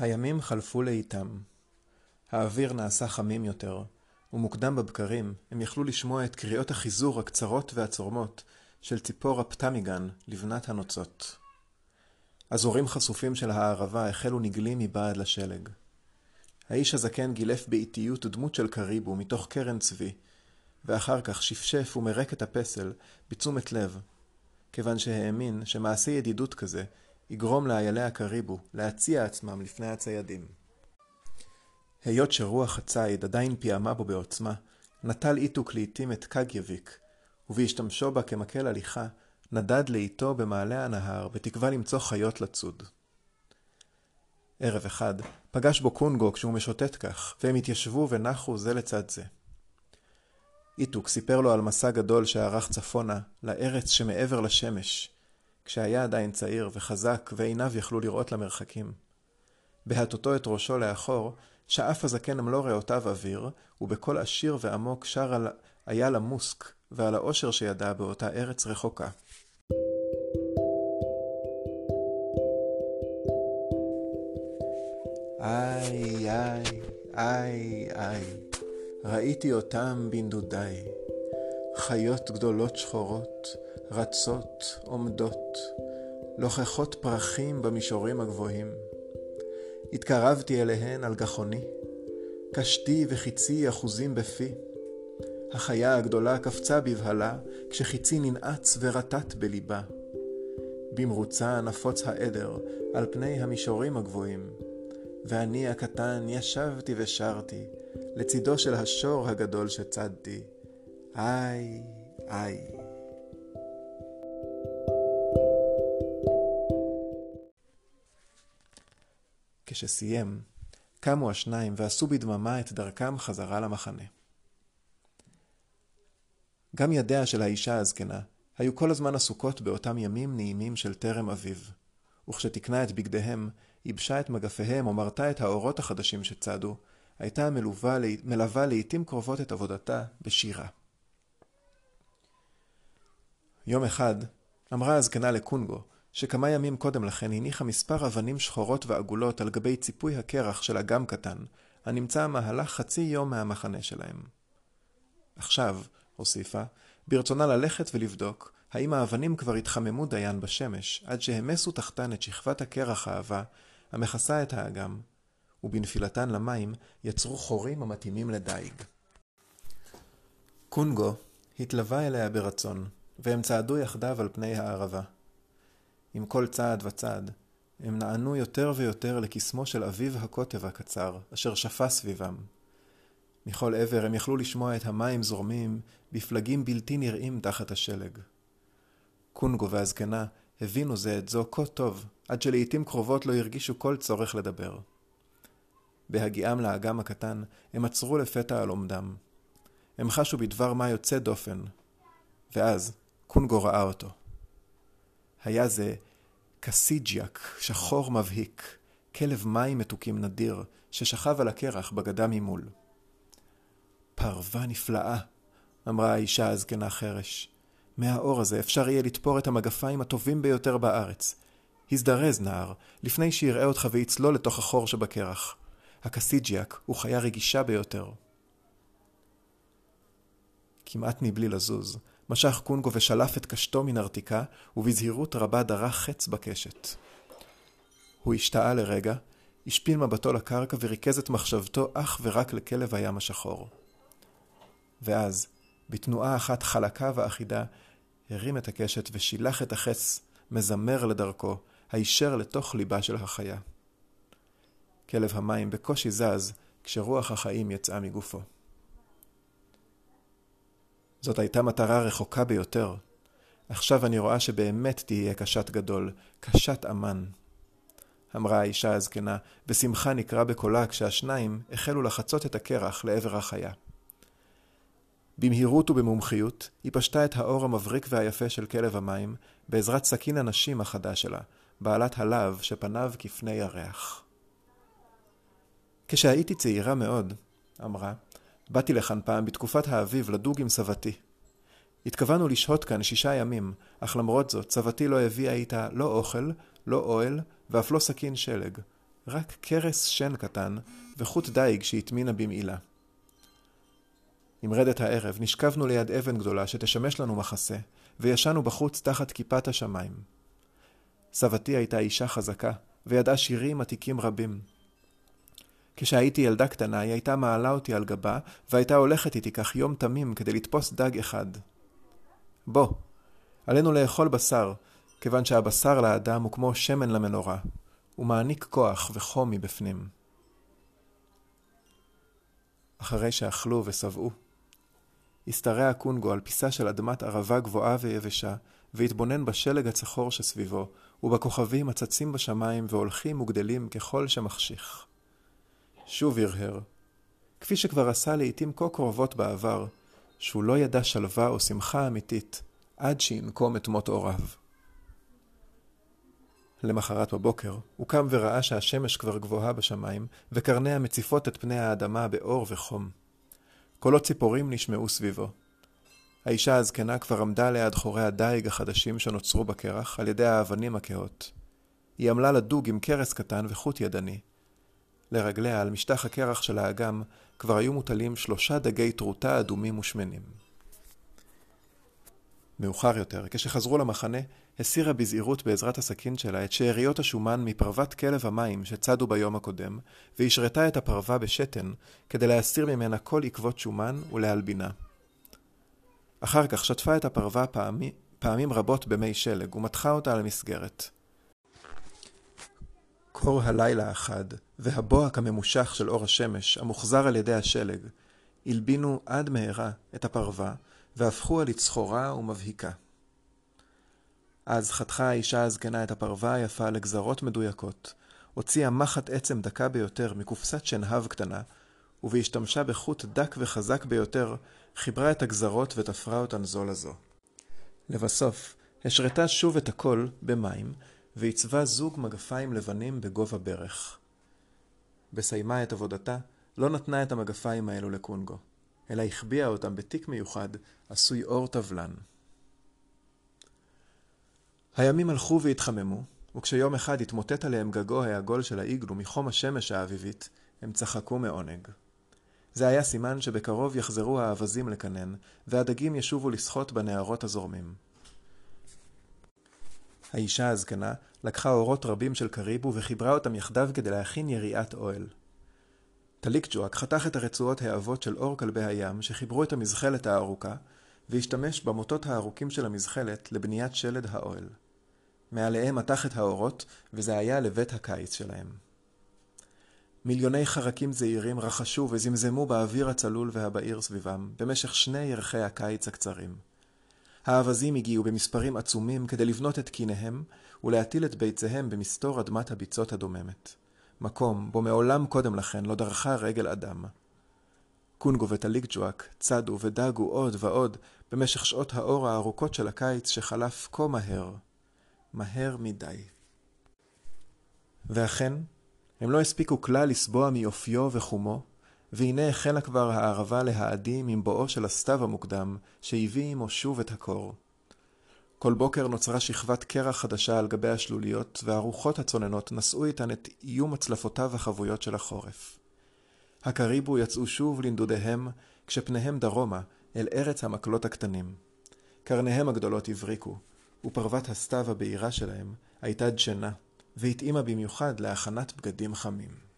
הימים חלפו לאיטם. האוויר נעשה חמים יותר, ומוקדם בבקרים הם יכלו לשמוע את קריאות החיזור הקצרות והצורמות של ציפור הפטמיגן, לבנת הנוצות. אזורים חשופים של הערבה החלו נגלים מבעד לשלג. האיש הזקן גילף באיטיות דמות של קריבו מתוך קרן צבי, ואחר כך שפשף ומרק את הפסל בתשומת לב, כיוון שהאמין שמעשה ידידות כזה יגרום לאיילי הקריבו להציע עצמם לפני הציידים. היות שרוח הציד עדיין פיעמה בו בעוצמה, נטל איתוק לעתים את קגייביק, ובהשתמשו בה כמקל הליכה, נדד לאיתו במעלה הנהר, בתקווה למצוא חיות לצוד. ערב אחד, פגש בו קונגו כשהוא משוטט כך, והם התיישבו ונחו זה לצד זה. איתוק סיפר לו על מסע גדול שערך צפונה, לארץ שמעבר לשמש, כשהיה עדיין צעיר וחזק ועיניו יכלו לראות למרחקים. בהטותו את ראשו לאחור, שאף הזקן מלוא ריאותיו אוויר, ובקול עשיר ועמוק שר על אייל המוסק ועל האושר שידע באותה ארץ רחוקה. איי, איי, איי, איי, ראיתי אותם בנדודיי, חיות גדולות שחורות, רצות, עומדות, לוחכות פרחים במישורים הגבוהים. התקרבתי אליהן על גחוני, קשתי וחיצי אחוזים בפי. החיה הגדולה קפצה בבהלה, כשחיצי ננעץ ורטט בליבה. במרוצה נפוץ העדר על פני המישורים הגבוהים, ואני הקטן ישבתי ושרתי, לצידו של השור הגדול שצדתי. איי, איי. כשסיים, קמו השניים ועשו בדממה את דרכם חזרה למחנה. גם ידיה של האישה הזקנה היו כל הזמן עסוקות באותם ימים נעימים של טרם אביב, וכשתיקנה את בגדיהם, ייבשה את מגפיהם או מרתה את האורות החדשים שצדו, הייתה מלווה, מלווה לעתים קרובות את עבודתה בשירה. יום אחד אמרה הזקנה לקונגו, שכמה ימים קודם לכן הניחה מספר אבנים שחורות ועגולות על גבי ציפוי הקרח של אגם קטן, הנמצא מהלך חצי יום מהמחנה שלהם. עכשיו, הוסיפה, ברצונה ללכת ולבדוק האם האבנים כבר התחממו דיין בשמש, עד שהמסו תחתן את שכבת הקרח העבה, המכסה את האגם, ובנפילתן למים יצרו חורים המתאימים לדיג. קונגו התלווה אליה ברצון, והם צעדו יחדיו על פני הערבה. עם כל צעד וצעד, הם נענו יותר ויותר לקסמו של אביב הקוטב הקצר, אשר שפה סביבם. מכל עבר הם יכלו לשמוע את המים זורמים בפלגים בלתי נראים תחת השלג. קונגו והזקנה הבינו זה את זו כה טוב, עד שלעיתים קרובות לא הרגישו כל צורך לדבר. בהגיעם לאגם הקטן, הם עצרו לפתע על עומדם. הם חשו בדבר מה יוצא דופן, ואז קונגו ראה אותו. היה זה קסיג'יאק, שחור מבהיק, כלב מים מתוקים נדיר, ששכב על הקרח בגדה ממול. פרווה נפלאה, אמרה האישה הזקנה חרש. מהאור הזה אפשר יהיה לתפור את המגפיים הטובים ביותר בארץ. הזדרז, נער, לפני שיראה אותך ויצלול לתוך החור שבקרח. הקסיג'יאק הוא חיה רגישה ביותר. כמעט מבלי לזוז, משך קונגו ושלף את קשתו מנרתיקה, ובזהירות רבה דרך חץ בקשת. הוא השתאה לרגע, השפיל מבטו לקרקע וריכז את מחשבתו אך ורק לכלב הים השחור. ואז, בתנועה אחת חלקה ואחידה, הרים את הקשת ושילח את החץ מזמר לדרכו, הישר לתוך ליבה של החיה. כלב המים בקושי זז כשרוח החיים יצאה מגופו. זאת הייתה מטרה רחוקה ביותר. עכשיו אני רואה שבאמת תהיה קשת גדול, קשת אמן. אמרה האישה הזקנה, ושמחה נקרא בקולה כשהשניים החלו לחצות את הקרח לעבר החיה. במהירות ובמומחיות, היא פשטה את האור המבריק והיפה של כלב המים, בעזרת סכין הנשים החדש שלה, בעלת הלאו שפניו כפני ירח. כשהייתי צעירה מאוד, אמרה, באתי לכאן פעם בתקופת האביב לדוג עם סבתי. התכוונו לשהות כאן שישה ימים, אך למרות זאת סבתי לא הביאה איתה לא אוכל, לא אוהל ואף לא סכין שלג, רק קרס שן קטן וחוט דיג שהטמינה במעילה. עם רדת הערב נשכבנו ליד אבן גדולה שתשמש לנו מחסה, וישנו בחוץ תחת כיפת השמיים. סבתי הייתה אישה חזקה, וידעה שירים עתיקים רבים. כשהייתי ילדה קטנה, היא הייתה מעלה אותי על גבה, והייתה הולכת איתי כך יום תמים כדי לתפוס דג אחד. בוא, עלינו לאכול בשר, כיוון שהבשר לאדם הוא כמו שמן למנורה, הוא מעניק כוח וחום מבפנים. אחרי שאכלו ושבעו, השתרע קונגו על פיסה של אדמת ערבה גבוהה ויבשה, והתבונן בשלג הצחור שסביבו, ובכוכבים הצצים בשמיים והולכים וגדלים ככל שמחשיך. שוב הרהר, כפי שכבר עשה לעתים כה קרובות בעבר, שהוא לא ידע שלווה או שמחה אמיתית עד שינקום את מות הוריו. למחרת בבוקר, הוא קם וראה שהשמש כבר גבוהה בשמיים, וקרניה מציפות את פני האדמה באור וחום. קולות ציפורים נשמעו סביבו. האישה הזקנה כבר עמדה ליד חורי הדיג החדשים שנוצרו בקרח על ידי האבנים הכהות. היא עמלה לדוג עם קרס קטן וחוט ידני. לרגליה, על משטח הקרח של האגם, כבר היו מוטלים שלושה דגי טרוטה אדומים ושמנים. מאוחר יותר, כשחזרו למחנה, הסירה בזהירות בעזרת הסכין שלה את שאריות השומן מפרוות כלב המים שצדו ביום הקודם, והשרתה את הפרווה בשתן, כדי להסיר ממנה כל עקבות שומן ולהלבינה. אחר כך שטפה את הפרווה פעמי, פעמים רבות במי שלג, ומתחה אותה על המסגרת. קור הלילה החד, והבוהק הממושך של אור השמש, המוחזר על ידי השלג, הלבינו עד מהרה את הפרווה, והפכוה לצחורה ומבהיקה. אז חתכה האישה הזקנה את הפרווה היפה לגזרות מדויקות, הוציאה מחט עצם דקה ביותר מקופסת שנהב קטנה, ובהשתמשה בחוט דק וחזק ביותר, חיברה את הגזרות ותפרה אותן זו לזו. לבסוף, השרתה שוב את הכל במים, ועיצבה זוג מגפיים לבנים בגובה ברך. בסיימה את עבודתה, לא נתנה את המגפיים האלו לקונגו, אלא החביאה אותם בתיק מיוחד, עשוי אור טבלן. הימים הלכו והתחממו, וכשיום אחד התמוטט עליהם גגו העגול של האיגלו מחום השמש האביבית, הם צחקו מעונג. זה היה סימן שבקרוב יחזרו האווזים לקנן, והדגים ישובו לשחות בנהרות הזורמים. האישה הזקנה לקחה אורות רבים של קריבו וחיברה אותם יחדיו כדי להכין יריעת אוהל. טליקג'ואק חתך את הרצועות העבות של אור כלבי הים שחיברו את המזחלת הארוכה, והשתמש במוטות הארוכים של המזחלת לבניית שלד האוהל. מעליהם מתח את האורות, וזה היה לבית הקיץ שלהם. מיליוני חרקים זעירים רחשו וזמזמו באוויר הצלול והבעיר סביבם, במשך שני ירחי הקיץ הקצרים. האווזים הגיעו במספרים עצומים כדי לבנות את קיניהם ולהטיל את ביציהם במסתור אדמת הביצות הדוממת. מקום בו מעולם קודם לכן לא דרכה רגל אדם. קונגו וטליגג'ואק צדו ודגו עוד ועוד במשך שעות האור הארוכות של הקיץ שחלף כה מהר. מהר מדי. ואכן, הם לא הספיקו כלל לסבוע מיופיו וחומו, והנה החלה כבר הערבה להאדים עם בואו של הסתיו המוקדם, שהביא עמו שוב את הקור. כל בוקר נוצרה שכבת קרח חדשה על גבי השלוליות, והרוחות הצוננות נשאו איתן את איום הצלפותיו החבויות של החורף. הקריבו יצאו שוב לנדודיהם, כשפניהם דרומה, אל ארץ המקלות הקטנים. קרניהם הגדולות הבריקו, ופרוות הסתיו הבהירה שלהם הייתה דשנה, והתאימה במיוחד להכנת בגדים חמים.